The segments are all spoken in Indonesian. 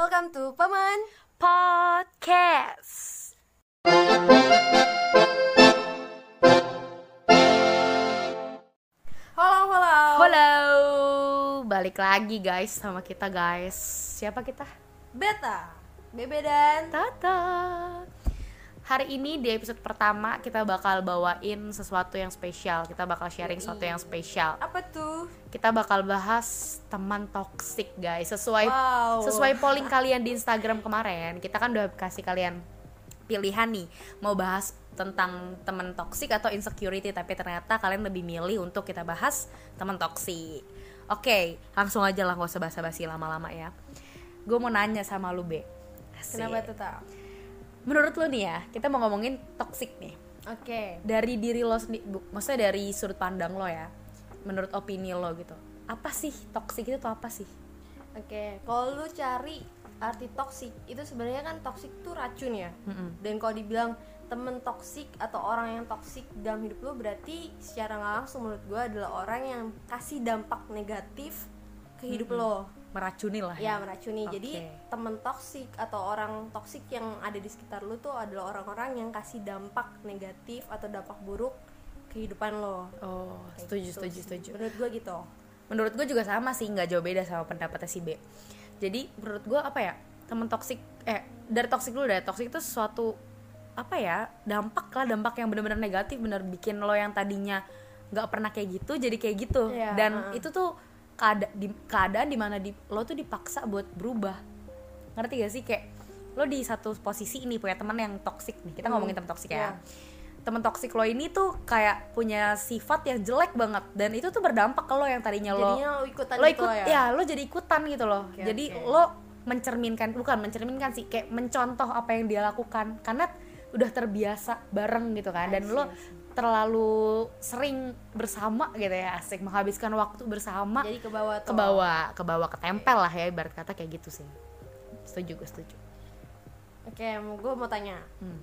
Welcome to Paman Podcast. Halo, halo. Halo, balik lagi guys sama kita guys. Siapa kita? Beta, Bebe dan Tata. Hari ini di episode pertama kita bakal bawain sesuatu yang spesial. Kita bakal sharing sesuatu yang spesial. apa tuh? Kita bakal bahas teman toxic guys. Sesuai Wow. sesuai polling kalian di Instagram kemarin. Kita kan udah kasih kalian pilihan nih mau bahas tentang teman toxic atau insecurity tapi ternyata kalian lebih milih untuk kita bahas teman toxic. Oke, langsung aja lah gak usah basa-basi lama-lama ya. Gue mau nanya sama lu Be. Asik. Kenapa tuh? Menurut lu nih ya, kita mau ngomongin toxic nih. Oke. Dari diri lo sendiri, maksudnya dari sudut pandang lo ya. Menurut opini lo gitu. Apa sih toxic itu tuh apa sih? Oke, kalau lu cari arti toksik itu sebenarnya kan toksik tuh racun ya. Mm-mm. Dan kalau dibilang temen toksik atau orang yang toksik dalam hidup lu berarti secara nggak langsung menurut gue adalah orang yang kasih dampak negatif ke hidup lo. Meracuni lah ya. meracuni. Oke. jadi temen toksik atau orang toksik yang ada di sekitar lu tuh adalah orang-orang yang kasih dampak negatif atau dampak buruk kehidupan lo. Oh, Kayak setuju, gitu setuju, sih. setuju. menurut gue gitu. Menurut gue juga sama sih nggak jauh beda sama pendapatnya si B. Jadi menurut gue apa ya temen toksik eh dari toksik dulu deh. Toksik itu sesuatu apa ya dampak lah dampak yang benar-benar negatif bener bikin lo yang tadinya nggak pernah kayak gitu jadi kayak gitu. Iya, dan itu tuh keada di, keadaan di mana di, lo tuh dipaksa buat berubah. Ngerti gak sih? Kayak lo di satu posisi ini punya teman yang toksik nih. Kita Hmm, ngomongin teman toksik ya. Iya. temen toksik lo ini tuh kayak punya sifat yang jelek banget. Dan itu tuh berdampak ke lo yang tadinya lo jadinya lo ikutan lo gitu ikut ya, ya lo jadi ikutan gitu loh. Oke, jadi oke. lo mencerminkan bukan mencerminkan sih kayak mencontoh apa yang dia lakukan. Karena udah terbiasa bareng gitu kan. Dan lo. Terlalu sering bersama gitu ya asik. Menghabiskan waktu bersama jadi ke bawah ke bawah ke bawah ketempel lah ya ibarat kata kayak gitu sih. Setuju gue setuju. Oke gue mau tanya. Hmm.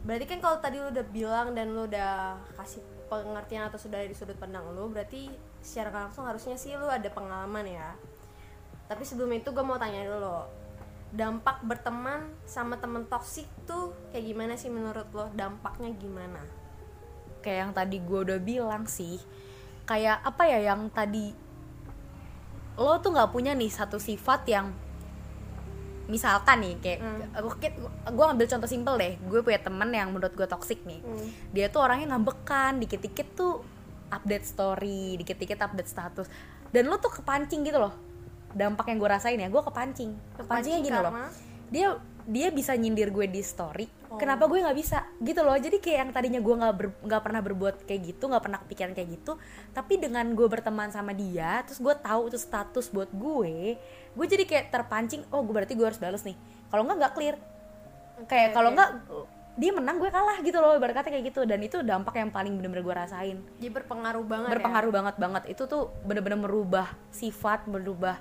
berarti kan kalau tadi lu udah bilang dan lu udah kasih pengertian atau sudah di sudut pandang lu berarti secara langsung harusnya sih lu ada pengalaman ya. Tapi sebelum itu gue mau tanya dulu dampak berteman sama temen toksik tuh kayak gimana sih menurut lo? Dampaknya gimana kayak yang tadi gue udah bilang sih kayak apa ya yang tadi lo tuh nggak punya nih satu sifat yang misalkan nih kayak Hmm. gue ngambil contoh simpel deh gue punya temen yang menurut gue toxic nih Hmm. dia tuh orangnya ngambekan dikit-dikit tuh update story dikit-dikit update status dan lo tuh kepancing gitu loh dampak yang gue rasain ya gue kepancing kepancingnya gini loh karena- dia dia bisa nyindir gue di story Oh. kenapa gue nggak bisa? Gitu loh. Jadi kayak yang tadinya gue nggak ber- nggak pernah berbuat kayak gitu nggak pernah kepikiran kayak gitu tapi dengan gue berteman sama dia terus gue tahu itu status buat gue gue jadi kayak terpancing oh gue berarti gue harus balas nih. Kalau nggak nggak clear. Kayak kalau nggak dia menang gue kalah gitu loh ibarat kata kayak gitu. Dan itu dampak yang paling bener-bener gue rasain. Jadi berpengaruh banget ya? berpengaruh banget banget. Itu tuh bener-bener merubah sifat merubah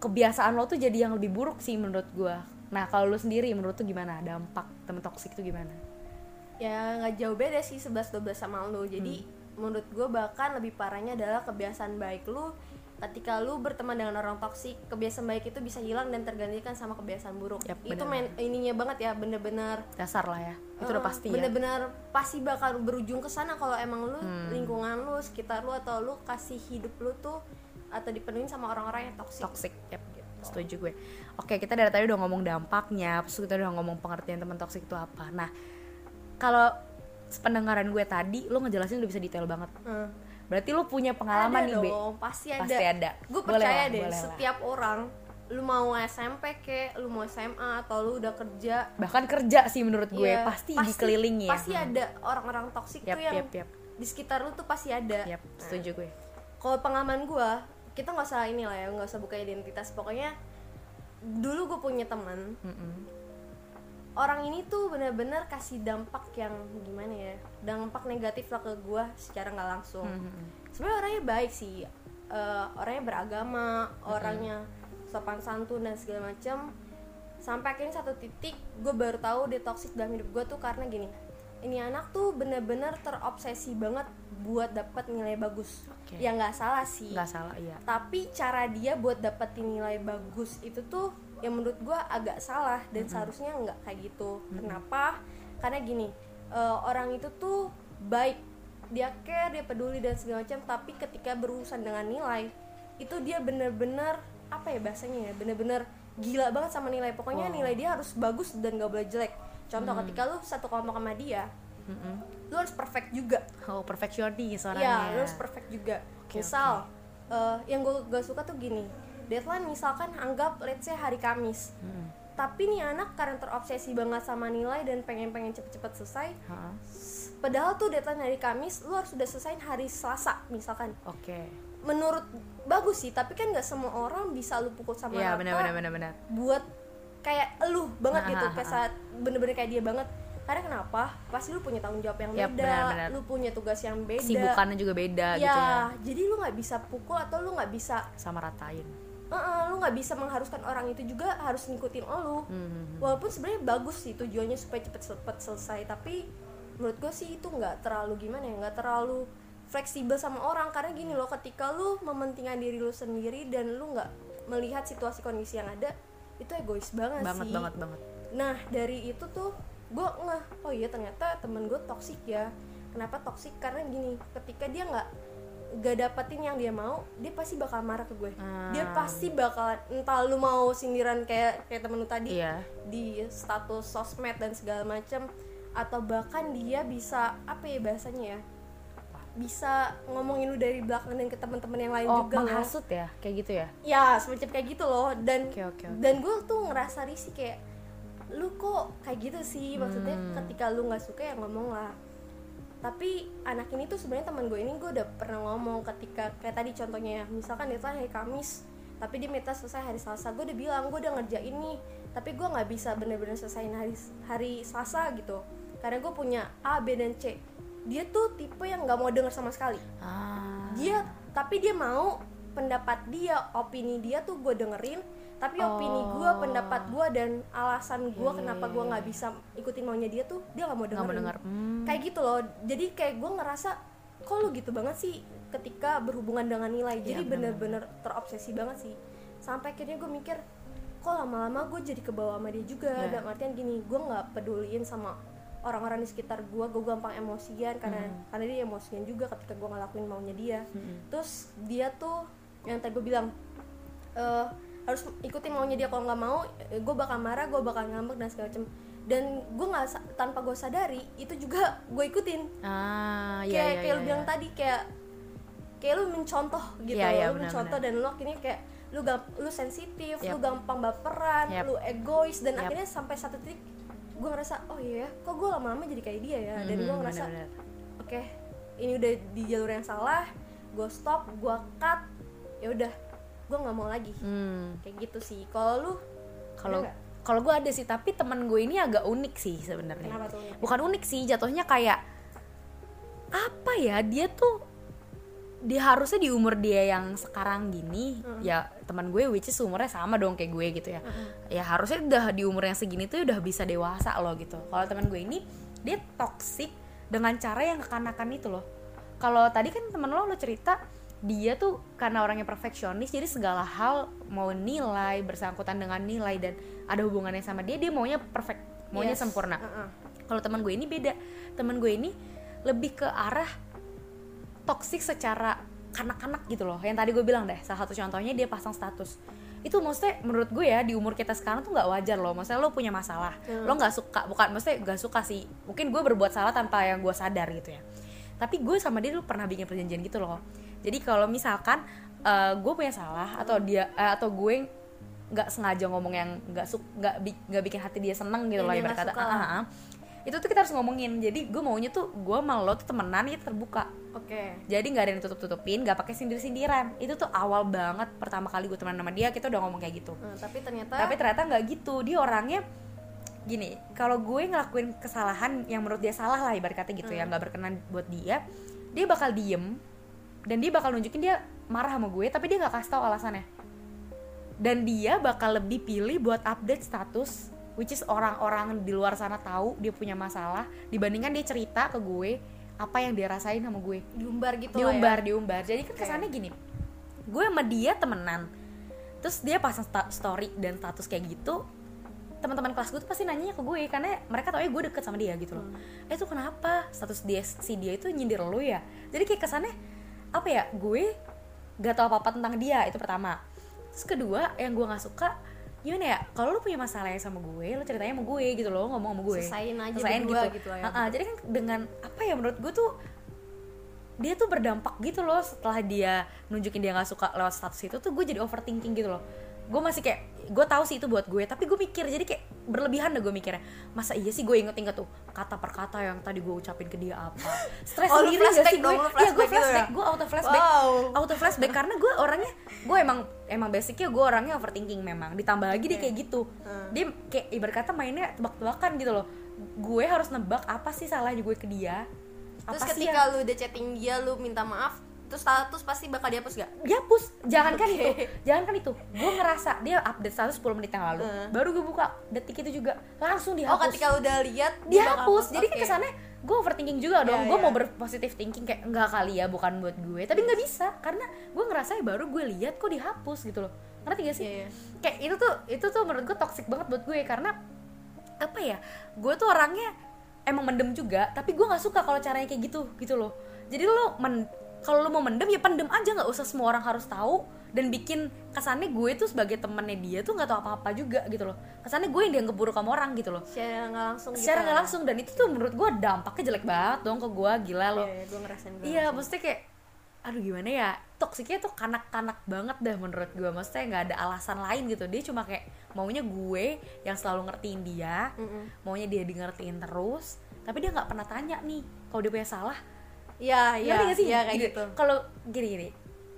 kebiasaan lo tuh jadi yang lebih buruk sih menurut gue nah kalau lo sendiri menurut tuh gimana? Dampak temen toksik itu gimana? Ya nggak jauh beda sih 11-12 sama lu. Jadi menurut gue bahkan lebih parahnya adalah kebiasaan baik lu ketika lu berteman dengan orang toksik kebiasaan baik itu bisa hilang dan tergantikan sama kebiasaan buruk. Yap, itu main ininya banget ya bener-bener dasar lah ya. Itu udah eh, pasti ya. bener-bener pasti bakal berujung ke sana kalau emang lu Hmm. lingkungan lu sekitar lu atau lu kasih hidup lu tuh atau dipenuhi sama orang-orang yang toksik. Toxic yep, setuju gue oke kita dari tadi udah ngomong dampaknya terus kita udah ngomong pengertian teman toksik itu apa. Nah kalau pendengaran gue tadi lo ngejelasin udah bisa detail banget. Hmm. berarti lo punya pengalaman ada nih Be? dong pasti ada, Pasti ada. gue percaya lah, deh boleh lah. setiap orang lu mau SMP ke lu mau SMA atau lu udah kerja. Bahkan kerja sih menurut gue Iya, pasti, dikelilingi ya pasti ada orang-orang toksik Yap, tuh yang yap, yap. di sekitar lu tuh pasti ada. Yap, setuju gue. kalau pengalaman gue kita nggak usah ini lah ya nggak usah buka identitas. Pokoknya dulu gue punya teman Mm-mm. orang ini tuh bener-bener kasih dampak yang gimana ya dampak negatif lah ke gue secara nggak langsung Mhm. sebenarnya orangnya baik sih Eh, orangnya beragama orangnya sopan santun dan segala macam sampai akhirnya satu titik gue baru tahu dia toxic dalam hidup gue tuh karena gini ini anak tuh bener-bener terobsesi banget buat dapat nilai bagus. Oke. ya nggak salah sih. Nggak salah iya. Tapi cara dia buat dapetin nilai bagus itu tuh yang menurut gue agak salah dan seharusnya nggak kayak gitu. Kenapa? Karena gini eh, orang itu tuh baik. Dia care dia peduli dan segala macam tapi ketika berurusan dengan nilai itu dia bener-bener apa ya bahasanya ya bener-bener gila banget sama nilai. Pokoknya Wow. nilai dia harus bagus dan gak boleh jelek. Contoh ketika lu satu kelompok sama dia Mm-mm. lu harus perfect juga oh perfectionist Iya, orangnya lu harus perfect juga. Oke, Misal, eh, yang gue gak suka tuh gini, deadline misalkan anggap let's say hari Kamis, Mm-mm. tapi nih anak karena terobsesi banget sama nilai dan pengen-pengen cepet-cepet selesai, Ha-ha. padahal tuh deadline hari Kamis, lu harus sudah selesai hari Selasa misalkan. oke Menurut bagus sih, tapi kan nggak semua orang bisa lu pukul sama Iya rata benar benar benar benar buat kayak lu banget Nah, gitu, kayak saat bener-bener kayak dia banget. Karena kenapa? Pasti lu punya tanggung jawab yang Yap, beda, benar-benar. lu punya tugas yang beda. sibukannya juga beda ya, gitu ya jadi lu nggak bisa pukul atau lu nggak bisa, sama ratain eh, lu nggak bisa mengharuskan orang itu juga harus ngikutin lu. Hmm. Walaupun sebenarnya bagus sih tujuannya supaya cepet-cepet selesai, tapi menurut gue sih itu nggak terlalu gimana ya, nggak terlalu fleksibel sama orang karena gini loh, ketika lu mementingkan diri lu sendiri dan lu nggak melihat situasi kondisi yang ada, itu egois banget, banget sih. banget banget Nah dari itu tuh gue ngeh, oh iya ternyata temen gue toksik ya. Kenapa toksik? Karena gini, ketika dia nggak gak dapetin yang dia mau, dia pasti bakal marah ke gue. Dia Ah. pasti bakal entah lu mau sindiran kayak kayak temen lu tadi iya di status sosmed dan segala macam atau bahkan dia bisa apa ya bahasanya ya bisa ngomongin lu dari belakang dan ke teman-teman yang lain oh juga loh menghasut ya kayak gitu ya ya semacam kayak gitu loh dan Oke, oke, oke. dan gue tuh ngerasa risih kayak lu kok kayak gitu sih? Maksudnya Hmm. ketika lu nggak suka ya ngomong lah. Tapi anak ini tuh sebenarnya teman gue ini gue udah pernah ngomong ketika kayak tadi contohnya ya misalkan dia hari Kamis tapi dia minta selesai hari Selasa gue udah bilang gue udah ngerjain nih tapi gue nggak bisa bener-bener selesaiin hari hari Selasa gitu. Karena gue punya A B dan C. Dia tuh tipe yang nggak mau denger sama sekali. Ah. Dia tapi dia mau pendapat dia opini dia tuh gue dengerin tapi opini gue pendapat gue dan alasan gue kenapa gue nggak bisa ikutin maunya dia tuh dia nggak mau denger. Hmm. kayak gitu loh. Jadi kayak gue ngerasa kok lu gitu banget sih ketika berhubungan dengan nilai? Jadi Iya, bener-bener terobsesi banget sih. Sampai akhirnya gue mikir kok lama-lama gue jadi kebawa sama dia juga? Iya. dalam artian gini gue nggak peduliin sama orang-orang di sekitar gue gue gampang emosian karena Hmm. karena dia emosian juga ketika gue ngelakuin maunya dia. Terus dia tuh yang tadi gue bilang eh, harus ikutin maunya dia kalau nggak mau gue bakal marah gue bakal ngambek dan segala macam dan gue nggak tanpa gue sadari itu juga gue ikutin ah kayak iya iya kayak iya, lu bilang iya. tadi kayak kayak lu mencontoh gitu Iya, iya, lu benar, mencontoh dan lu akhirnya kayak lu gam lu sensitif Yap. lu gampang baperan Yap. lu egois dan Yap. akhirnya sampai satu titik gue ngerasa oh iya ya, kok gue lama-lama jadi kayak dia ya dan gue Mhm, ngerasa oke ini udah di jalur yang salah gue stop gue cut ya udah gue nggak mau lagi. Hmm. kayak gitu sih. Kalau lu kalau kalau gue ada sih tapi teman gue ini agak unik sih sebenarnya. Bukan unik sih jatuhnya kayak apa ya dia tuh dia harusnya di umur dia yang sekarang gini ya teman gue which is umurnya sama dong kayak gue gitu ya. Ya harusnya udah di umur yang segini tuh udah bisa dewasa loh gitu. Kalau teman gue ini dia toxic dengan cara yang kekanakan itu loh. Kalau tadi kan temen lo lo cerita dia tuh karena orangnya perfeksionis jadi segala hal mau nilai bersangkutan dengan nilai dan ada hubungannya sama dia dia maunya perfect maunya Yes. sempurna. Heeh. kalau teman gue ini beda. Teman gue ini lebih ke arah toksik secara kanak-kanak gitu loh. Yang tadi gue bilang deh salah satu contohnya dia pasang status. Itu maksudnya menurut gue ya di umur kita sekarang tuh nggak wajar loh. Maksudnya lo punya masalah. Lo nggak suka bukan maksudnya nggak suka sih. Mungkin gue berbuat salah tanpa yang gue sadar gitu ya. Tapi gue sama dia dulu pernah bikin perjanjian gitu loh jadi kalau misalkan eh, gue punya salah atau dia eh, atau gue nggak sengaja ngomong yang nggak suk nggak bi- nggak bikin hati dia seneng gitu loh dia ibarat kata. "Ah, ah, ah." itu tuh kita harus ngomongin. Jadi gue maunya tuh gue sama lo tuh temenan itu terbuka. Oke. Jadi nggak ada yang tutup tutupin nggak pakai sindir sindiran itu tuh awal banget pertama kali gue temenan sama dia kita udah ngomong kayak gitu. Nah, tapi ternyata tapi ternyata nggak gitu. Dia orangnya gini kalau gue ngelakuin kesalahan yang menurut dia salah lah ibarat kata gitu ya nggak berkenan buat dia dia bakal diem dan dia bakal nunjukin dia marah sama gue tapi dia nggak kasih tahu alasannya. Dan dia bakal lebih pilih buat update status which is orang-orang di luar sana tahu dia punya masalah dibandingkan dia cerita ke gue apa yang dia rasain sama gue. Diumbar gitu lah diumbar ya. diumbar jadi kan kesannya gini gue sama dia temenan terus dia pasang story dan status kayak gitu teman-teman kelas gue tuh pasti nanya ke gue karena mereka tau ya gue deket sama dia gitu loh. Eh tuh kenapa? Status dia si dia itu nyindir lu ya? Jadi kayak kesannya apa ya gue gak tau apa apa tentang dia itu pertama. Terus kedua yang gue nggak suka gimana ya kalau lu punya masalah yang sama gue lu ceritanya sama gue gitu loh ngomong sama gue. Selesain aja Selesain gitu. lah ya. Jadi kan dengan apa ya menurut gue tuh dia tuh berdampak gitu loh setelah dia nunjukin dia nggak suka lewat status itu tuh gue jadi overthinking gitu loh gue masih kayak gue tahu sih itu buat gue tapi gue mikir jadi kayak berlebihan dah gue mikirnya. Masa iya sih gue inget-inget tuh kata per kata yang tadi gue ucapin ke dia apa? Stres Oh, sendiri gak sih gue? iya gue flashback gitu flashback ya? gue auto flashback Wow. auto flashback karena gue orangnya gue emang emang basicnya gue orangnya overthinking memang. Ditambah lagi dia kayak gitu. Hmm. dia kayak ibarat kata mainnya tebak-tebakan gitu loh. Gue harus nebak apa sih salahnya gue ke dia? Terus apa sih ketika yang lu udah chatting dia lu minta maaf terus status pasti bakal dihapus gak dihapus. Jangan kan Oke. itu. Jangan kan itu. Gue ngerasa dia update status 10 menit yang lalu. Hmm. baru gue buka detik itu juga. Langsung oh dihapus. ketika udah lihat dihapus. hapus. jadi kan Oke. kesannya gue overthinking juga dong. Iya, gue iya. mau berpositif thinking kayak enggak kali ya bukan buat gue. Tapi nggak bisa. Karena gue ngerasa ya baru gue lihat kok dihapus gitu loh. Ngerti gak sih? Iya, iya. kayak itu tuh itu tuh menurut gue toxic banget buat gue. Karena apa ya gue tuh orangnya emang mendem juga tapi gue nggak suka kalau caranya kayak gitu gitu loh. Jadi lo men kalau lo mau mendem ya pendem aja. Nggak usah semua orang harus tahu. Dan bikin kesannya gue tuh sebagai temennya dia tuh nggak tahu apa-apa juga gitu loh. Kesannya gue yang dianggap buruk sama orang gitu loh. Secara nggak langsung gitu secara nggak lah. langsung. Dan itu tuh menurut gue dampaknya jelek banget dong ke gue. Gila iya, loh iya, gue ngerasain iya maksudnya kayak aduh gimana ya? Toksiknya tuh kanak-kanak banget dah menurut gue. Maksudnya nggak ada alasan lain gitu. Dia cuma kayak maunya gue yang selalu ngertiin dia. Mm-mm. maunya dia di ngertiin terus. Tapi dia nggak pernah tanya nih kalau dia punya salah iya iya Ngerti nggak sih? iya kayak Gini, gitu. kalau gini gini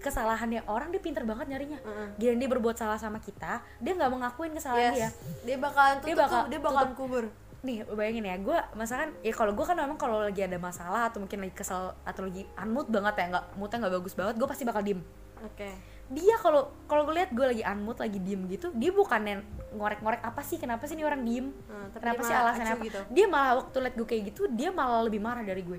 kesalahannya orang dia pinter banget nyarinya. Mm-mm. Giliran dia berbuat salah sama kita dia nggak mengakuin kesalahan dia yes. dia. Bakalan tutup Dia bakal dia bakalan kubur. Nih bayangin ya gue misalkan ya kalau gue kan memang kalau lagi ada masalah atau mungkin lagi kesel atau lagi unmood banget ya nggak moodnya nggak bagus banget gue pasti bakal diem. Oke. Dia kalau kalau gue lihat gue lagi unmood lagi diem gitu dia bukan ngorek-ngorek apa sih kenapa sih ini orang diem? Hmm, kenapa dia sih alasannya apa? gitu. dia malah waktu liat gue kayak gitu dia malah lebih marah dari gue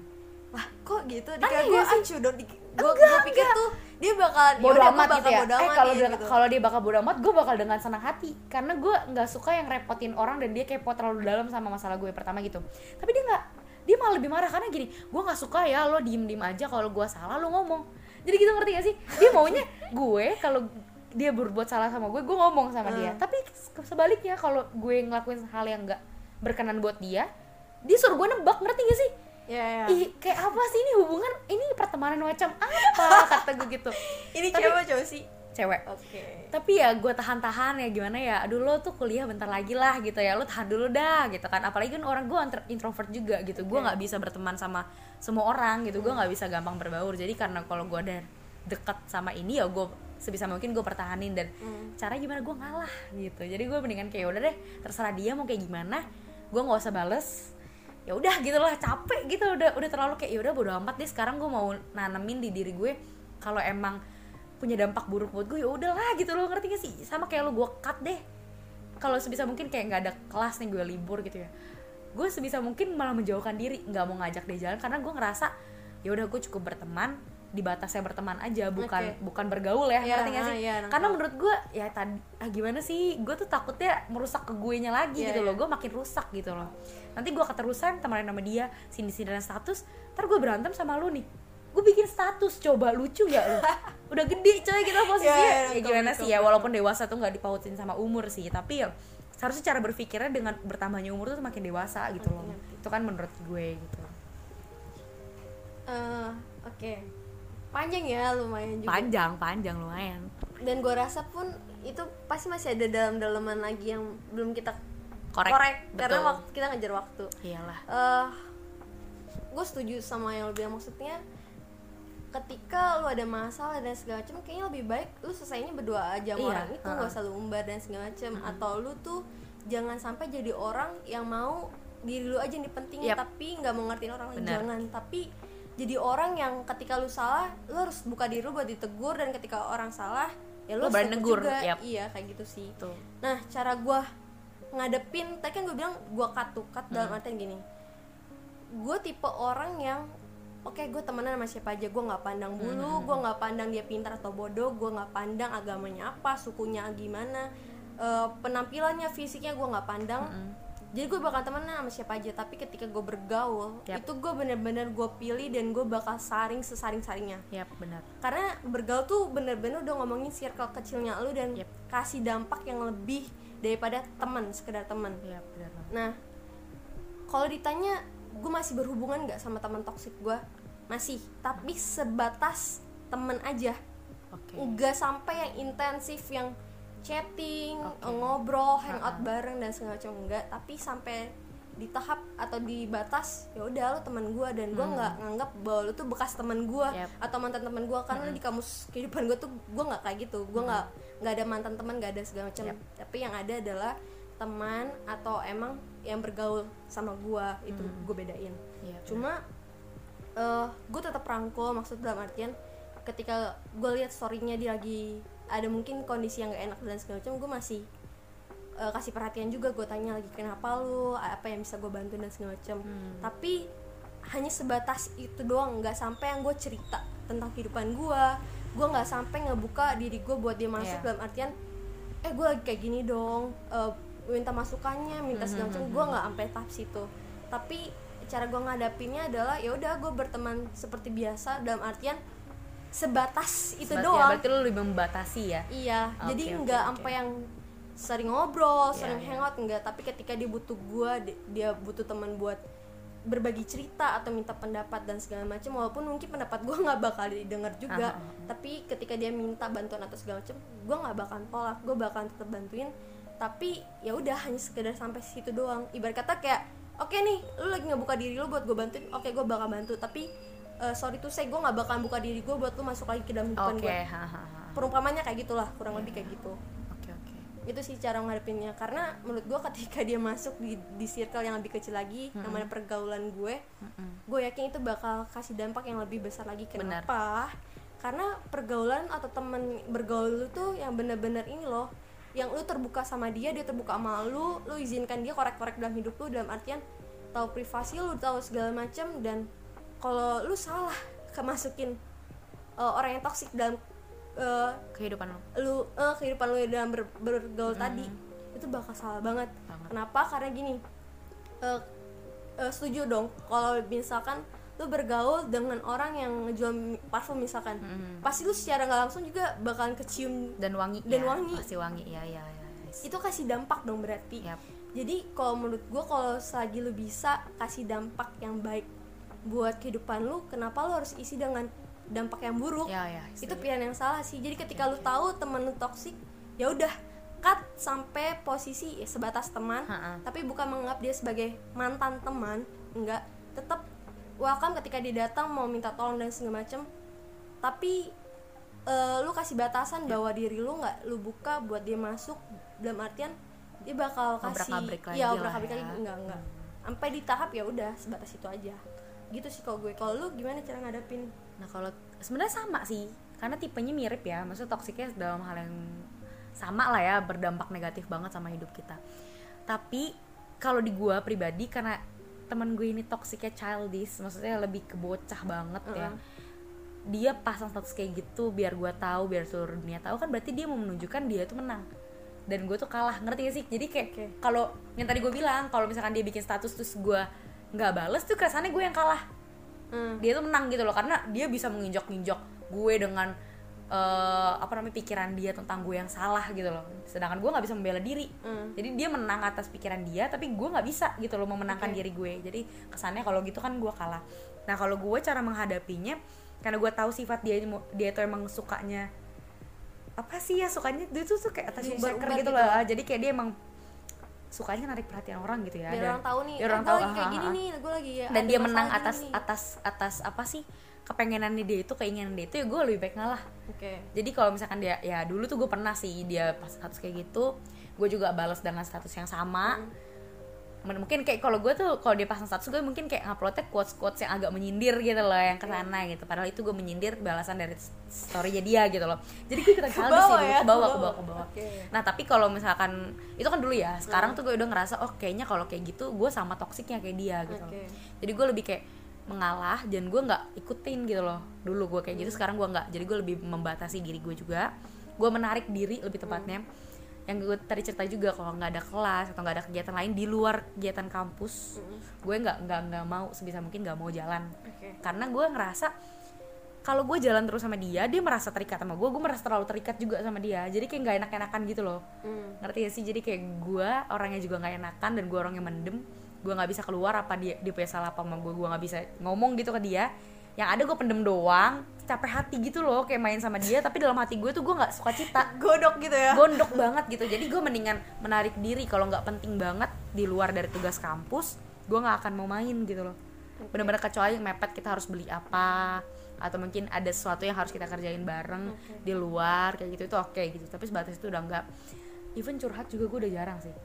lah kok gitu? Dikira gue sih? acuh dong gue gue pikir tuh dia bakal bodoh yaudah, amat gitu ya. bodo eh kalau ya, dia gitu. kalau dia bakal bodoh amat gue bakal dengan senang hati. Karena gue nggak suka yang repotin orang dan dia kepo terlalu dalam sama masalah gue pertama gitu. Tapi dia nggak dia malah lebih marah karena gini gue nggak suka ya lo diem diem aja kalau gue salah lo ngomong. Jadi gitu ngerti gak sih? Dia maunya gue kalau dia berbuat salah sama gue gue ngomong sama dia. Hmm. tapi sebaliknya kalau gue ngelakuin hal yang nggak berkenan buat dia dia suruh gue nebak ngerti gak sih ya ya Ih, kayak apa sih ini hubungan? Ini pertemanan macam apa? Kata gue gitu. Ini Tapi- cewek cowok sih? Cewek. Oke. Tapi ya gue tahan-tahan ya gimana ya? Aduh lo tuh kuliah bentar lagi lah gitu ya. Lo tahan dulu dah gitu kan. Apalagi kan orang gue introvert juga gitu. Gue nggak bisa berteman sama semua orang gitu. Gue nggak bisa gampang berbaur. Jadi karena kalau gue udah deket sama ini ya gue sebisa mungkin gue pertahanin. Dan Hmm. cara gimana? Gue ngalah gitu. Jadi gue mendingan kayak udah deh terserah dia mau kayak gimana. Gue nggak usah bales ya udah gitu lah capek gitu udah udah terlalu kayak ya udah bodo amat deh sekarang gue mau nanemin di diri gue kalau emang punya dampak buruk buat gue ya udahlah gitu loh ngerti gak sih? Sama kayak lo gue cut deh. Kalau sebisa mungkin kayak nggak ada kelas nih gue libur gitu ya gue sebisa mungkin malah menjauhkan diri nggak mau ngajak dia jalan karena gue ngerasa ya udah gue cukup berteman di batasnya berteman aja bukan Oke. bukan bergaul ya Iya, ngerti gak sih? ah, iya, nangkep. karena menurut gue ya tadi ah gimana sih gue tuh takutnya merusak ke gue nya lagi Iya, gitu loh iya. gue makin rusak gitu loh. Nanti gue keterusan temenan sama dia sini sini dan status ntar gue berantem sama lu nih. Gue bikin status coba lucu gak lu? Udah gede coy kita posisinya. Iya, iya, ya nangkep, gimana nangkep, sih ya walaupun dewasa tuh nggak dipautin sama umur sih tapi ya seharusnya cara berpikirnya dengan bertambahnya umur tuh makin dewasa gitu loh. itu kan menurut gue gitu. Eh, oke panjang ya lumayan juga. Panjang panjang lumayan. Dan gue rasa pun itu pasti masih ada dalam dalaman lagi yang belum kita korek, karena betul. waktu kita ngejar waktu. Iyalah. Eh gue setuju sama yang lo bilang. Maksudnya ketika lu ada masalah dan segala macam kayaknya lebih baik lu selesainya berdua aja sama Iya, orang itu. gak usah lu umbar dan segala macam. Atau lu tuh jangan sampai jadi orang yang mau diri lu aja yang dipentingin Yap. tapi nggak mau ngertiin orang lain. Jangan. Tapi jadi orang yang ketika lu salah lu harus buka diri lu buat ditegur dan ketika orang salah ya lu, Lu harus negur, juga yap. iya kayak gitu sih tuh Nah, cara gua ngadepin, tadi kan gue bilang gua cut to cut dalam Hmm. artian gini. Gue tipe orang yang oke gue temenan sama siapa aja gue nggak pandang bulu gue nggak pandang dia pintar atau bodoh gue nggak pandang agamanya apa sukunya gimana eh, penampilannya fisiknya gue nggak pandang jadi gue bakal temenan sama siapa aja tapi ketika gue bergaul Yap. itu gue bener-bener gue pilih dan gue bakal saring sesaring saringnya Yap, benar. karena bergaul tuh bener-bener udah ngomongin circle kecilnya lu dan Yep. kasih dampak yang lebih daripada teman sekedar teman Yap, benar nah kalau ditanya gue masih berhubungan nggak sama teman toksik gue masih tapi sebatas temen aja Oke. nggak sampai yang intensif yang chatting Oke. ngobrol hangout bareng dan segala macam enggak. Tapi sampai di tahap atau di batas ya udah lu teman gue dan gue nggak nganggap bahwa lu tuh bekas teman gue Yap. atau mantan teman gue karena di kamus kehidupan gue tuh gue nggak kayak gitu. Gue nggak nggak ada mantan teman nggak ada segala macam. Yap. tapi yang ada adalah teman atau emang yang bergaul sama gue itu gue bedain. Iya, cuma eh gue tetap rangkul maksud dalam artian ketika gue lihat storynya dia lagi ada mungkin kondisi yang gak enak dan segala macam gue masih eh, kasih perhatian juga gue tanya lagi kenapa lu? Apa yang bisa gue bantu? dan segala macam. Tapi hanya sebatas itu doang nggak sampai yang gue cerita tentang kehidupan gue gue nggak sampai ngebuka diri gue buat dia masuk Iya. dalam artian eh gue lagi kayak gini dong eh, minta masukannya minta segala macam. Gue nggak sampai tahap situ. Tapi cara gue ngadapinnya adalah ya udah gue berteman seperti biasa dalam artian sebatas itu Berarti- doang Berarti lu lebih membatasi ya. iya Oke, jadi oke, nggak oke. sampai yang sering ngobrol Iya, sering iya. hangout enggak tapi ketika dia butuh gue dia butuh teman buat berbagi cerita atau minta pendapat dan segala macam walaupun mungkin pendapat gue nggak bakal didengar juga Aha, aha. tapi ketika dia minta bantuan atau segala macam gue nggak bakalan tolak gue bakalan tetap bantuin tapi ya udah hanya sekedar sampai situ doang ibarat kata kayak oke nih lu lagi ngebuka diri lu buat gue bantuin oke gue bakal bantu tapi eh, sorry tuh saya gue nggak bakalan buka diri gue buat lu masuk lagi ke dalam kehidupan Oke, gue perumpamannya kayak gitulah kurang lebih kayak gitu. Oke, oke. itu sih cara ngadepinnya. Karena menurut gue ketika dia masuk di di circle yang lebih kecil lagi namanya pergaulan gue gue yakin itu bakal kasih dampak yang lebih besar lagi. Kenapa? Karena pergaulan atau temen bergaul lu tuh yang bener-bener ini loh yang lu terbuka sama dia dia terbuka sama lu lu izinkan dia korek-korek dalam hidup lu dalam artian tahu privasi lu tahu segala macam dan kalau lu salah kemasukin uh, orang yang toksik dalam uh, Kehidupan lu. lu eh, kehidupan lu dalam ber- bergaul tadi itu bakal salah banget. Banget. Kenapa? Karena gini, eh, eh, setuju dong kalau misalkan lu bergaul dengan orang yang ngejual mi- parfum misalkan, pasti lu secara nggak langsung juga bakalan kecium. Dan wangi. Dan ya. wangi. Pasti wangi. Ya, ya, ya. Yes. Itu kasih dampak dong berarti. Yap. Jadi kalau menurut gue kalau selagi lu bisa kasih dampak yang baik buat kehidupan lu, kenapa lu harus isi dengan dampak yang buruk? Ya, ya. itu pilihan yang salah sih jadi ketika lu tahu temen lu toksik ya udah cut sampai posisi ya, sebatas teman Ha-ha. tapi bukan menganggap dia sebagai mantan teman enggak tetap welcome ketika dia datang mau minta tolong dan segala macem tapi eh, lu kasih batasan Ya. bahwa diri lu nggak lu buka buat dia masuk dalam artian dia bakal kasih Obrak-abrik lagi ya obrak-abrik ya. lagi enggak enggak sampai di tahap ya udah sebatas itu aja gitu sih kalau gue kalau lu gimana cara ngadapin Nah kalau sebenarnya sama sih, karena tipenya mirip ya. Maksudnya toksiknya dalam hal yang sama lah ya, berdampak negatif banget sama hidup kita. Tapi kalau di gua pribadi karena teman gue ini toksiknya childish, maksudnya lebih ke bocah banget ya. Uh-uh. Dia pasang status kayak gitu biar gua tahu, biar seluruh dunia tahu kan berarti dia mau menunjukkan dia tuh menang. Dan gue tuh kalah, ngerti gak sih? Jadi kayak Oke. kalau yang tadi gue bilang, kalau misalkan dia bikin status terus gua nggak bales tuh kesannya gue yang kalah Hmm. dia tuh menang gitu loh karena dia bisa menginjak-injak gue dengan eh, apa namanya pikiran dia tentang gue yang salah gitu loh sedangkan gue nggak bisa membela diri Hmm. jadi dia menang atas pikiran dia tapi gue nggak bisa gitu loh memenangkan Oke. diri gue jadi kesannya kalau gitu kan gue kalah nah kalau gue cara menghadapinya karena gue tahu sifat dia dia tuh emang sukanya apa sih ya sukanya dia tuh, tuh kayak atas Diumbar-umbar shaker gitu gitu. lah jadi kayak dia emang sukanya narik perhatian orang gitu ya biar dan- orang tahu nih biar orang eh, tahu lagi kayak ah, gini ah, ah nih gue lagi ya dan dia menang atas nih. atas atas apa sih kepengenannya dia itu keinginan dia itu ya gue lebih baik ngalah. Oke. Jadi kalau misalkan dia ya dulu tuh gue pernah sih dia pas status kayak gitu gue juga balas dengan status yang sama. Men- mungkin kayak kalau gue tuh kalau dia pasang status gue mungkin kayak nguploadnya quotes quotes yang agak menyindir gitu loh yang ke sana gitu. Padahal itu gue menyindir balasan dari storynya dia gitu loh. Jadi gue ikutan bawah sih? ya, ke bawah ke bawah ke bawah. Oke. nah tapi kalau misalkan itu kan dulu ya sekarang tuh gue udah ngerasa oh kayaknya kalau kayak gitu gue sama toksiknya kayak dia gitu loh. Oke. jadi gue lebih kayak mengalah dan gue nggak ikutin gitu loh. Dulu gue kayak gitu sekarang gue nggak. Jadi gue lebih membatasi diri gue juga. Gue menarik diri lebih tepatnya yang gue tadi cerita juga kalau nggak ada kelas atau nggak ada kegiatan lain di luar kegiatan kampus gue nggak nggak nggak mau sebisa mungkin nggak mau jalan. Oke. karena gue ngerasa kalau gue jalan terus sama dia dia merasa terikat sama gue gue merasa terlalu terikat juga sama dia. Jadi kayak nggak enak-enakan gitu loh. Hmm. ngerti gak sih? Jadi kayak gue orangnya juga nggak enakan dan gue orangnya mendem. Gue nggak bisa keluar apa dia dia punya salah apa sama gue. Gue nggak bisa ngomong gitu ke dia. Yang ada gue pendem doang capek hati gitu loh kayak main sama dia tapi dalam hati gue tuh gue nggak suka cita. Godok gitu ya? Gondok banget gitu. Jadi gue mendingan menarik diri. Kalau nggak penting banget di luar dari tugas kampus gue nggak akan mau main gitu loh. Bener-bener kecuali mepet kita harus beli apa atau mungkin ada sesuatu yang harus kita kerjain bareng di luar kayak gitu itu oke gitu. Tapi sebatas itu udah nggak. Even curhat juga gue udah jarang sih.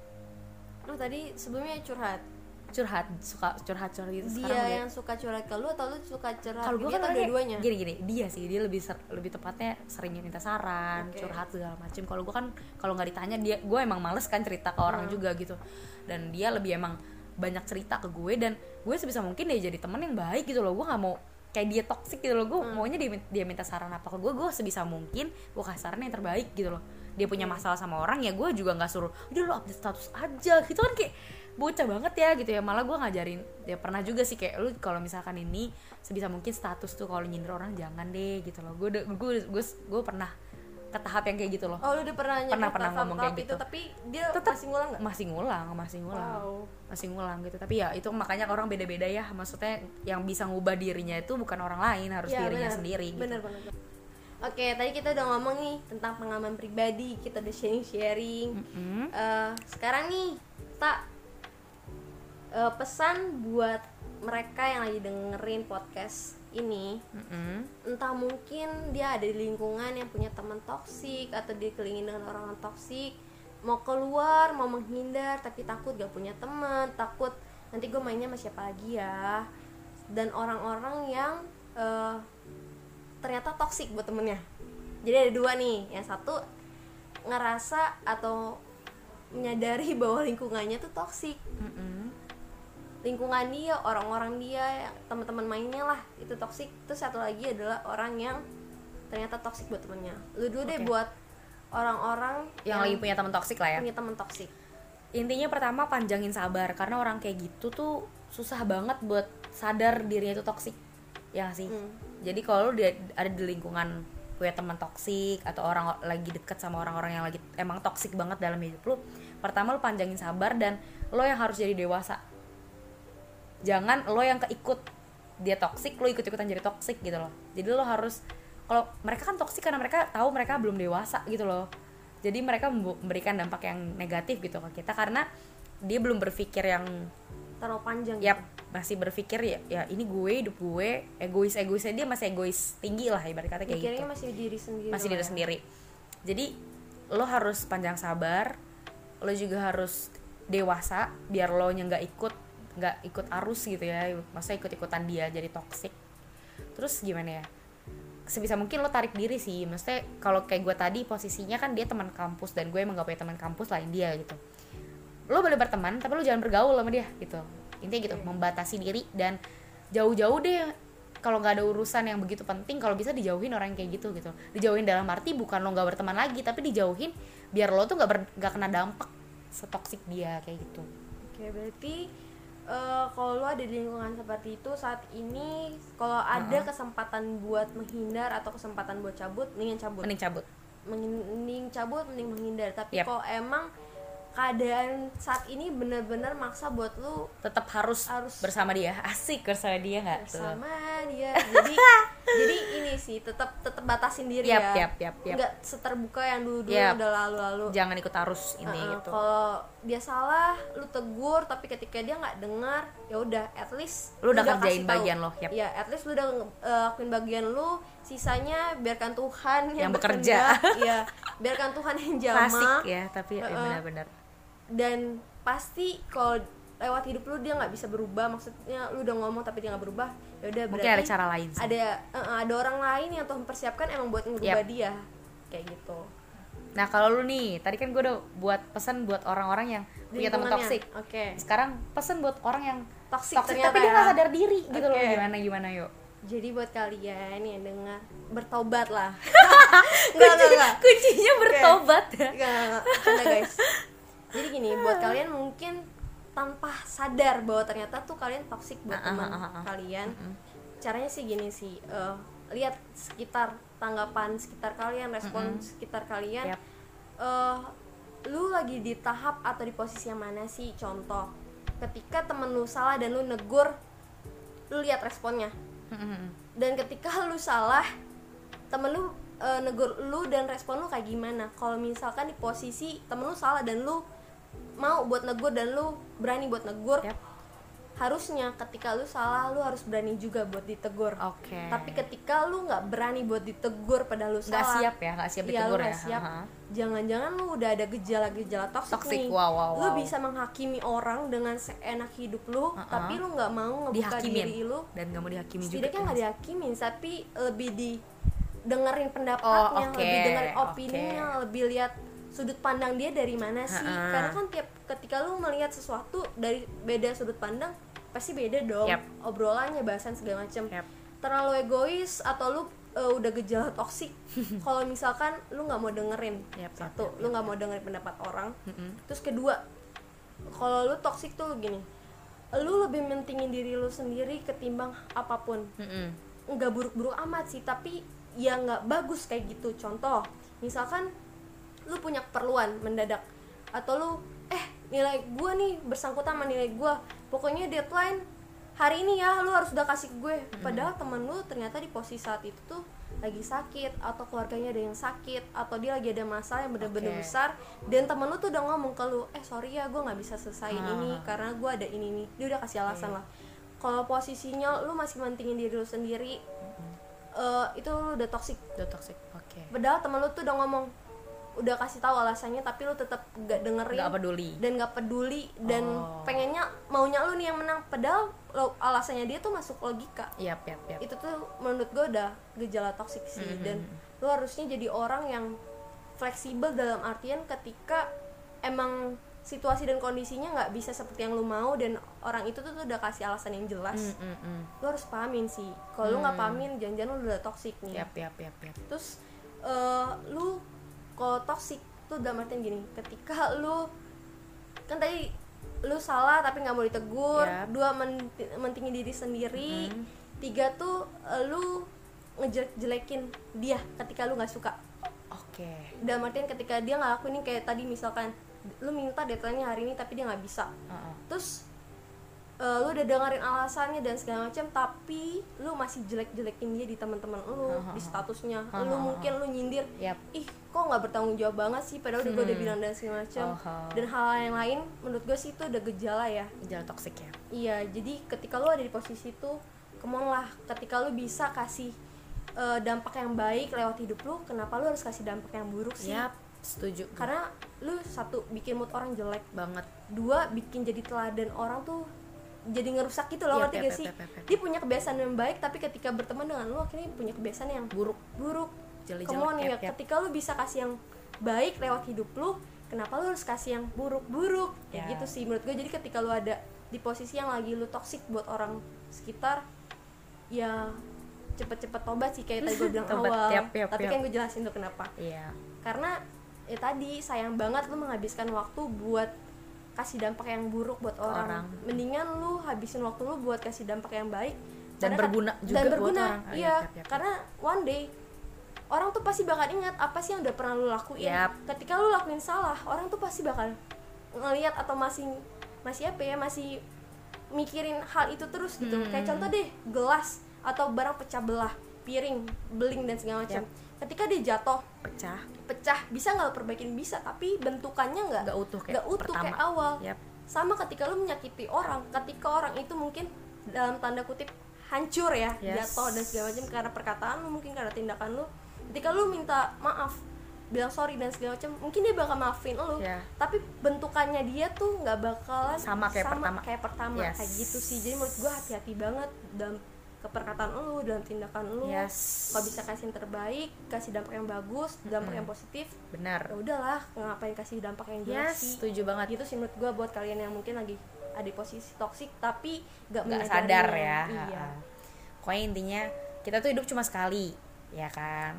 Lu tadi sebelumnya curhat curhat suka curhat curhat gitu dia sekarang udah- yang suka curhat ke lu atau lu suka curhat kalau gue kan dua-duanya gini gini dia sih dia lebih ser- lebih tepatnya seringnya minta saran Oke. curhat segala macem kalau gue kan kalau nggak ditanya dia gue emang males kan cerita ke Hmm. orang juga gitu dan dia lebih emang banyak cerita ke gue dan gue sebisa mungkin dia jadi temen yang baik gitu loh gue nggak mau kayak dia toxic gitu loh gue Hmm. maunya dia, dia minta saran apa ke gue gue sebisa mungkin gue kasih saran yang terbaik gitu loh dia punya Hmm. masalah sama orang ya gue juga nggak suruh udah lo update status aja gitu kan kayak bocah banget ya gitu ya. Malah gue ngajarin ya pernah juga sih kayak lu kalau misalkan ini sebisa mungkin status tuh kalau nyindir orang jangan deh gitu loh. Gue gue gue gue pernah ke tahap yang kayak gitu loh. Oh lu udah pernah Pernah- pernah ngomong kayak itu gitu. tapi dia Tetep. masih ngulang nggak? Masih ngulang masih ngulang. Wow. Masih ngulang gitu. Tapi ya itu makanya orang beda-beda ya. Maksudnya yang bisa ngubah dirinya itu bukan orang lain harus Ya, dirinya bener. sendiri gitu. bener bener oke tadi kita udah ngomong nih tentang pengalaman pribadi. Kita udah sharing sharing Mm-mm. sekarang nih tak eh, pesan buat mereka yang lagi dengerin podcast ini. Mm-mm. entah mungkin dia ada di lingkungan yang punya teman toksik atau dikelilingi dengan orang toksik. Mau keluar mau menghindar tapi takut gak punya teman takut nanti gue mainnya sama siapa lagi ya. Dan orang-orang yang eh, ternyata toksik buat temennya. Jadi ada dua nih. Yang satu ngerasa atau menyadari bahwa lingkungannya tuh toksik. Mm-mm. Lingkungan dia orang-orang dia teman-teman mainnya lah itu toksik terus satu lagi adalah orang yang ternyata toksik buat temennya. Lu dulu deh Oke. buat orang-orang yang lagi punya teman toksik lah ya? punya teman toksik intinya pertama panjangin sabar. Karena orang kayak gitu tuh susah banget buat sadar dirinya itu toksik ya nggak sih? Hmm. jadi kalau lu ada di lingkungan punya teman toksik atau orang lagi deket sama orang-orang yang lagi emang toksik banget dalam hidup lu pertama lu panjangin sabar dan lo yang harus jadi dewasa jangan lo yang keikut dia toksik lo ikut-ikutan jadi toksik gitu loh. Jadi lo harus kalau mereka kan toksik karena mereka tahu mereka belum dewasa gitu loh. Jadi mereka memberikan dampak yang negatif gitu ke kita karena dia belum berpikir yang terlalu panjang ya masih berpikir ya ya ini gue hidup gue egois egoisnya dia masih egois tinggi lah ibarat kata kayak mikirnya gitu. masih diri sendiri masih diri ya. sendiri. Jadi lo harus panjang sabar lo juga harus dewasa biar lo nya nggak ikut nggak ikut arus gitu ya maksudnya ikut ikutan dia jadi toxic. Terus gimana ya? Sebisa mungkin lo tarik diri sih maksudnya kalau kayak gue tadi posisinya kan dia teman kampus dan gue emang gak punya teman kampus lain dia gitu. Lo boleh berteman tapi lo jangan bergaul sama dia gitu. Intinya gitu membatasi diri dan jauh-jauh deh kalau nggak ada urusan yang begitu penting kalau bisa dijauhin orang yang kayak gitu gitu. Dijauhin dalam arti bukan lo nggak berteman lagi tapi dijauhin biar lo tuh nggak nggak kena dampak setoksik dia kayak gitu. Oke berarti eh, kalau lu ada di lingkungan seperti itu saat ini kalau ada kesempatan buat menghindar atau kesempatan buat cabut mendingan cabut. Mending cabut. Mending cabut mending menghindar. Tapi Yap. kalau emang keadaan saat ini bener-bener maksa buat lu tetap harus, Harus. bersama dia. Asik bersama dia nggak tuh? bersama dia jadi jadi ini sih tetap tetap batasin diri Yap, ya yap, yap, yap. nggak seterbuka yang dulu dulu Yap. udah lalu-lalu jangan ikut arus ini Heeh, gitu kalau dia salah lu tegur tapi ketika dia nggak dengar ya udah at least Lu udah kasih kerjain bagian lo, yap. ya at least lu udah uh, lakuin bagian lu sisanya biarkan Tuhan yang, Yang bekerja. ya biarkan Tuhan yang jama klasik ya tapi ya, Heeh. benar-benar dan pasti kalau lewat hidup lu dia nggak bisa berubah. Maksudnya lu udah ngomong tapi dia nggak berubah ya udah mungkin berarti ada cara lain sih. ada eh, ada orang lain yang Tuhan persiapkan emang buat ngubah Yap. dia. Kayak gitu. Nah kalau lu nih tadi kan gue udah buat pesan buat orang-orang yang punya teman toksik oke. Sekarang pesan buat orang yang toksik tapi dia ya. nggak sadar diri gitu loh. Gimana gimana yuk? Jadi buat kalian yang dengar bertobat lah. Enggak enggak enggak kuncinya bertobat ya. Enggak, enggak, enggak. Canda, guys. Jadi gini buat kalian mungkin tanpa sadar bahwa ternyata tuh kalian toksik buat Ah, ah, teman ah, ah, ah. kalian caranya sih gini sih eh, lihat sekitar tanggapan sekitar kalian respon sekitar kalian. Yap. eh lu lagi di tahap atau di posisi yang mana sih? Contoh ketika temen lu salah dan lu negur lu lihat responnya. Dan ketika lu salah temen lu eh, negur lu dan respon lu kayak gimana? Kalau misalkan di posisi temen lu salah dan lu mau buat negur dan lu berani buat negur Yap. harusnya ketika lu salah lu harus berani juga buat ditegur. Oke. Tapi ketika lu nggak berani buat ditegur pada lu nggak salah siap ya nggak siap Iya, lu ditegur nggak ya siap. Jangan-jangan lu udah ada gejala-gejala toksik, Toxic, nih. Wow, wow, lu wow. bisa menghakimi orang dengan seenak hidup lu Uh-uh. tapi lu nggak mau ngebuka dihakimin diri lu. Dan nggak mau dihakimi juga setidaknya nggak dihakimin tapi lebih di dengerin Oh, pendapatnya oke, lebih dengerin opininya lebih lihat sudut pandang dia dari mana sih Ha-ha. karena kan tiap ketika lu melihat sesuatu dari beda sudut pandang pasti beda dong Yap. obrolannya bahasan segala macam Yap. terlalu egois atau lu uh, udah gejala toksik kalau misalkan lu nggak mau dengerin yap, satu yap, lu nggak mau dengerin pendapat orang Mm-mm. terus kedua kalau lu toksik tuh gini lu lebih mentingin diri lu sendiri ketimbang apa pun nggak buruk-buruk amat sih tapi ya nggak bagus kayak gitu contoh misalkan lu punya keperluan mendadak. Atau lu eh nilai gua nih bersangkutan sama nilai gua. Pokoknya deadline hari ini ya lu harus udah kasih ke gue. Padahal temen lu ternyata di posisi saat itu tuh lagi sakit atau keluarganya ada yang sakit atau dia lagi ada masalah yang bener-bener Oke. besar dan temen lu tuh udah ngomong ke lu eh sorry ya gue nggak bisa selesaiin Ah. ini karena gue ada ini nih. Dia udah kasih alasan lah. Kalau posisinya lu masih mentingin diri lu sendiri eh, itu lu udah toxic. Udah toxic oke. Padahal temen lu tuh udah ngomong udah kasih tahu alasannya tapi lu tetap gak dengerin nggak peduli dan gak peduli dan Oh. pengennya maunya lu nih yang menang padahal lo, alasannya dia tuh masuk logika Yap, yap, yap. itu tuh menurut gue udah gejala toksik sih Mhm. dan lu harusnya jadi orang yang fleksibel dalam artian ketika emang situasi dan kondisinya nggak bisa seperti yang lu mau dan orang itu tuh, tuh udah kasih alasan yang jelas Mm, mm, mm. lu harus pahamin sih kalau lu nggak pahamin jangan-jangan lu udah toksik nih Yap, yap, yap, yap. terus eh, lu kalau toksik tuh dalam artian gini ketika lu kan tadi lu salah tapi nggak mau ditegur Yap. dua men- mentingin diri sendiri Mm. tiga tuh eh, lu ngejelek-jelekin dia ketika lu nggak suka Oke. dalam artian ketika dia nggak lakuin kayak tadi misalkan lu minta deadline hari ini tapi dia nggak bisa Uh-uh. terus eh, lu udah dengerin alasannya dan segala macam tapi lu masih jelek-jelekin dia di teman-teman lu di statusnya lu mungkin lu nyindir Yap. ih kok nggak bertanggung jawab banget sih padahal udah gue udah bilang dan segala macam Oh. dan hal yang lain menurut gue sih itu udah gejala ya Gejala toxic ya. iya jadi ketika lu ada di posisi itu kemon lah ketika lu bisa kasih eh, dampak yang baik lewat hidup lu kenapa lu harus kasih dampak yang buruk sih Yap, setuju. karena lu satu bikin mood orang jelek banget. dua bikin jadi teladan orang tuh jadi ngerusak gitu loh Yap, ngerti gak sih? dia punya kebiasaan yang baik tapi ketika berteman dengan lu akhirnya punya kebiasaan yang Buruk. buruk on ya ketika lu bisa kasih yang baik lewat hidup lu kenapa lu harus kasih yang buruk-buruk? Kayak Ya. gitu sih menurut gue jadi ketika lu ada di posisi yang lagi lu toksik buat orang sekitar ya cepet-cepet tobat sih kayak tadi gue bilang Tobat, awal. Tapi kan gue jelasin tuh kenapa. Iya. karena ya tadi sayang banget lu menghabiskan waktu buat kasih dampak yang buruk buat orang. Orang. Mendingan lu habisin waktu lu buat kasih dampak yang baik Dan Karena kan- berguna juga dan buat berguna, orang. Oh, iya. yap. Karena one day orang tuh pasti bakal ingat apa sih yang udah pernah lu lakuin. Yap. Ketika lu lakuin salah, orang tuh pasti bakal ngelihat atau masih masih apa ya, masih mikirin hal itu terus gitu. Hmm. Kayak contoh deh, gelas atau barang pecah belah, piring, beling dan segala macam. Yap. Ketika dia jatuh, Pecah. Pecah bisa nggak perbaikin bisa tapi bentukannya nggak Nggak utuh kayak nggak utuh pertama. kayak awal Yap. sama ketika lo menyakiti orang ketika orang itu mungkin dalam tanda kutip hancur ya Yes. jatuh dan segala macam karena perkataan lo mungkin karena tindakan lo ketika lo minta maaf bilang sorry dan segala macam mungkin dia bakal maafin lo Ya. tapi bentukannya dia tuh nggak bakalan Sama kayak pertama. kayak pertama Yes. kayak gitu sih jadi menurut gua hati-hati banget dalam ke perkataan lu dalam tindakan lu. Yes. kalau bisa kasih yang terbaik kasih dampak yang bagus dampak yang positif. Benar. Ya udahlah ngapain kasih dampak yang jelek yes sih. setuju banget. Gitu sih menurut gue buat kalian yang mungkin lagi ada di posisi toksik tapi gak, menyadarinya. sadar ya. Iya. Pokoknya intinya kita tuh hidup cuma sekali ya kan?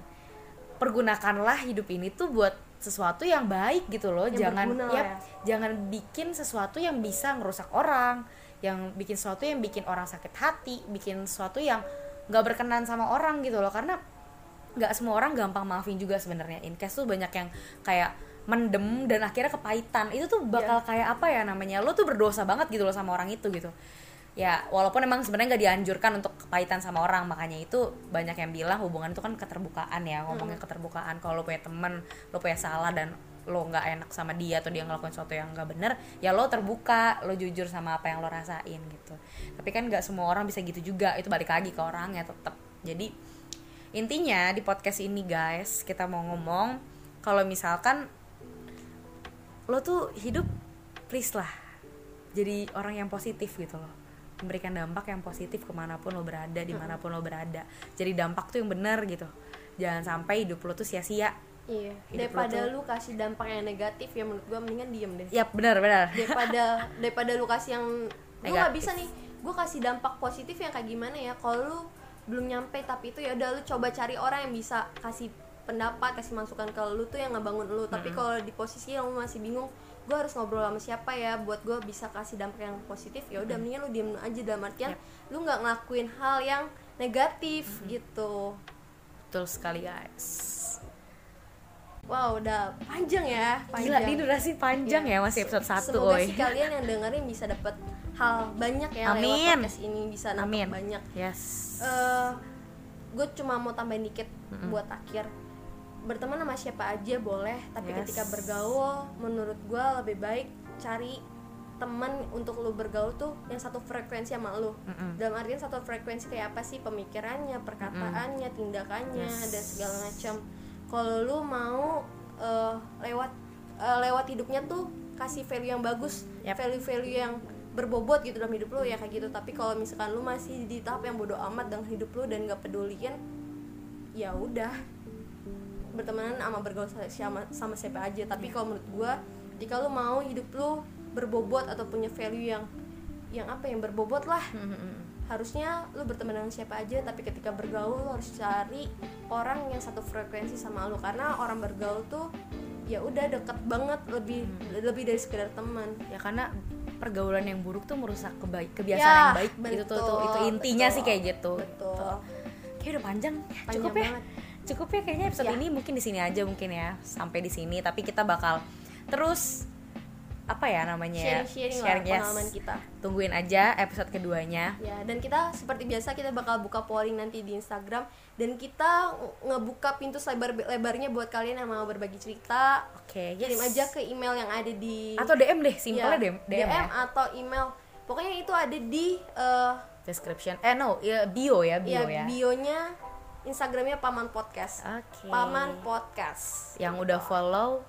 Pergunakanlah hidup ini tuh buat sesuatu yang baik gitu loh. Yang jangan berguna yap, ya. jangan bikin sesuatu yang bisa ngerusak orang yang bikin sesuatu yang bikin orang sakit hati bikin sesuatu yang nggak berkenan sama orang gitu loh. Karena nggak semua orang gampang maafin juga sebenarnya. In case tuh banyak yang kayak mendem dan akhirnya kepahitan. Itu tuh bakal kayak apa ya namanya? Lo tuh berdosa banget gitu loh sama orang itu gitu. Ya walaupun emang sebenarnya nggak dianjurkan untuk kepahitan sama orang makanya itu banyak yang bilang hubungan itu kan keterbukaan ya. Ngomongnya keterbukaan kalau lo punya temen lo punya salah dan lo nggak enak sama dia atau dia ngelakuin sesuatu yang nggak bener ya lo terbuka lo jujur sama apa yang lo rasain gitu. Tapi kan nggak semua orang bisa gitu juga itu balik lagi ke orang ya tetap jadi intinya di podcast ini guys kita mau ngomong kalau misalkan lo tuh hidup please lah jadi orang yang positif gitu loh. Memberikan dampak yang positif ke mana pun lo berada di mana pun lo berada. Jadi dampak tuh yang bener gitu. Jangan sampai hidup lo tuh sia-sia iya. Hidup daripada lu kasih dampak yang negatif ya menurut gue mendingan diem deh. Ya benar benar. Daripada daripada lu kasih yang gue nggak bisa nih. Gue kasih dampak positif yang kayak gimana ya? Kalau lu belum nyampe tapi itu ya udah lu coba cari orang yang bisa kasih pendapat kasih masukan ke lu tuh yang ngebangun lu. Tapi kalau di posisi yang lu masih bingung gue harus ngobrol sama siapa ya buat gue bisa kasih dampak yang positif? Ya udah mendingan lu diem aja. Dalam artian lu nggak ngelakuin hal yang negatif gitu. Betul sekali guys wow udah panjang ya gila panjang ini durasi panjang ya masih episode 1 Semoga oi sih kalian yang dengerin bisa dapat hal banyak ya lewat Amin. podcast ini bisa nambah amin banyak. yes gue cuma mau tambahin dikit buat akhir. Berteman sama siapa aja boleh, tapi Yes. ketika bergaul, menurut gue lebih baik cari teman untuk lu bergaul tuh yang satu frekuensi sama lu. Mm-mm. Dalam artian satu frekuensi kayak apa sih pemikirannya, perkataannya, tindakannya Yes. dan segala macam. Kalau lu mau eh, lewat eh, lewat hidupnya tuh kasih value yang bagus, Yap. value-value yang berbobot gitu dalam hidup lu ya kayak gitu. Tapi kalau misalkan lu masih di tahap yang bodoh amat dengan hidup lu dan gak peduliin, ya udah bertemanan sama bergaul sama, sama siapa aja tapi kalau menurut gua jika lu mau hidup lu berbobot atau punya value yang yang apa yang berbobot lah harusnya lu berteman dengan siapa aja tapi ketika bergaul lu harus cari orang yang satu frekuensi sama lu. Karena orang bergaul tuh ya udah deket banget lebih lebih dari sekedar teman. Ya karena pergaulan yang buruk tuh merusak kebaik kebiasaan Ya, yang baik. Itu tuh, tuh itu betul, intinya betul, sih kayak gitu. Betul. Kayak udah panjang. Panjang cukup ya. banget. cukup ya kayaknya episode Ya. ini mungkin di sini aja mungkin ya sampai di sini. Tapi kita bakal terus apa ya namanya ya sharing-sharing lah Sharing, yes. pengalaman kita tungguin aja episode keduanya Ya, dan kita seperti biasa kita bakal buka polling nanti di Instagram dan kita ngebuka pintu lebar-lebarnya buat kalian yang mau berbagi cerita. oke yes. Kirim aja ke email yang ada di atau DM deh ya, simpelnya DM, DM, ya atau email. Pokoknya itu ada di eh, description eh no ya bio ya bio ya, ya, bionya Instagramnya Paman Podcast. oke Paman Podcast. yang udah follow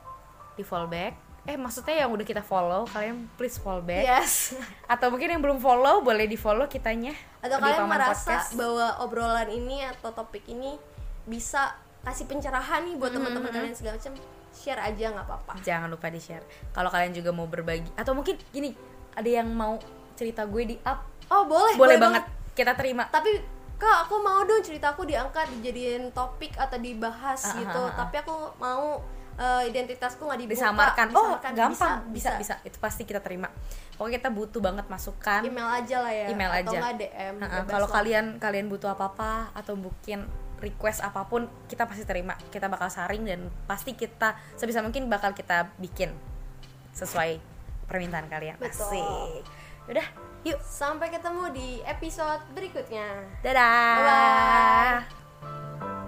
di follow back eh maksudnya yang udah kita follow kalian please follow back Yes. atau mungkin yang belum follow boleh di follow kitanya Atau di kalian Paman merasa Podcast. bahwa obrolan ini atau topik ini bisa kasih pencerahan nih Hmm, buat teman-teman kalian segala macam, share aja nggak apa-apa. jangan lupa di share kalau kalian juga mau berbagi atau mungkin gini ada yang mau cerita gue di up Oh boleh, boleh, banget. kita terima Tapi kak aku mau dong ceritaku diangkat dijadiin topik atau dibahas Ah, ah, gitu. ah, ah. Tapi aku mau eh, identitasku nggak dibuka. disamarkan oh Disamarkan. gampang bisa, bisa itu pasti kita terima pokoknya kita butuh banget masukan Email aja lah ya. Email atau aja. nggak DM. Kalau kalian kalian butuh apa apa atau mungkin request apa pun kita pasti terima kita bakal saring dan pasti kita sebisa mungkin bakal kita bikin sesuai permintaan kalian Betul. asik udah yuk sampai ketemu di episode berikutnya. dadah Bye-bye.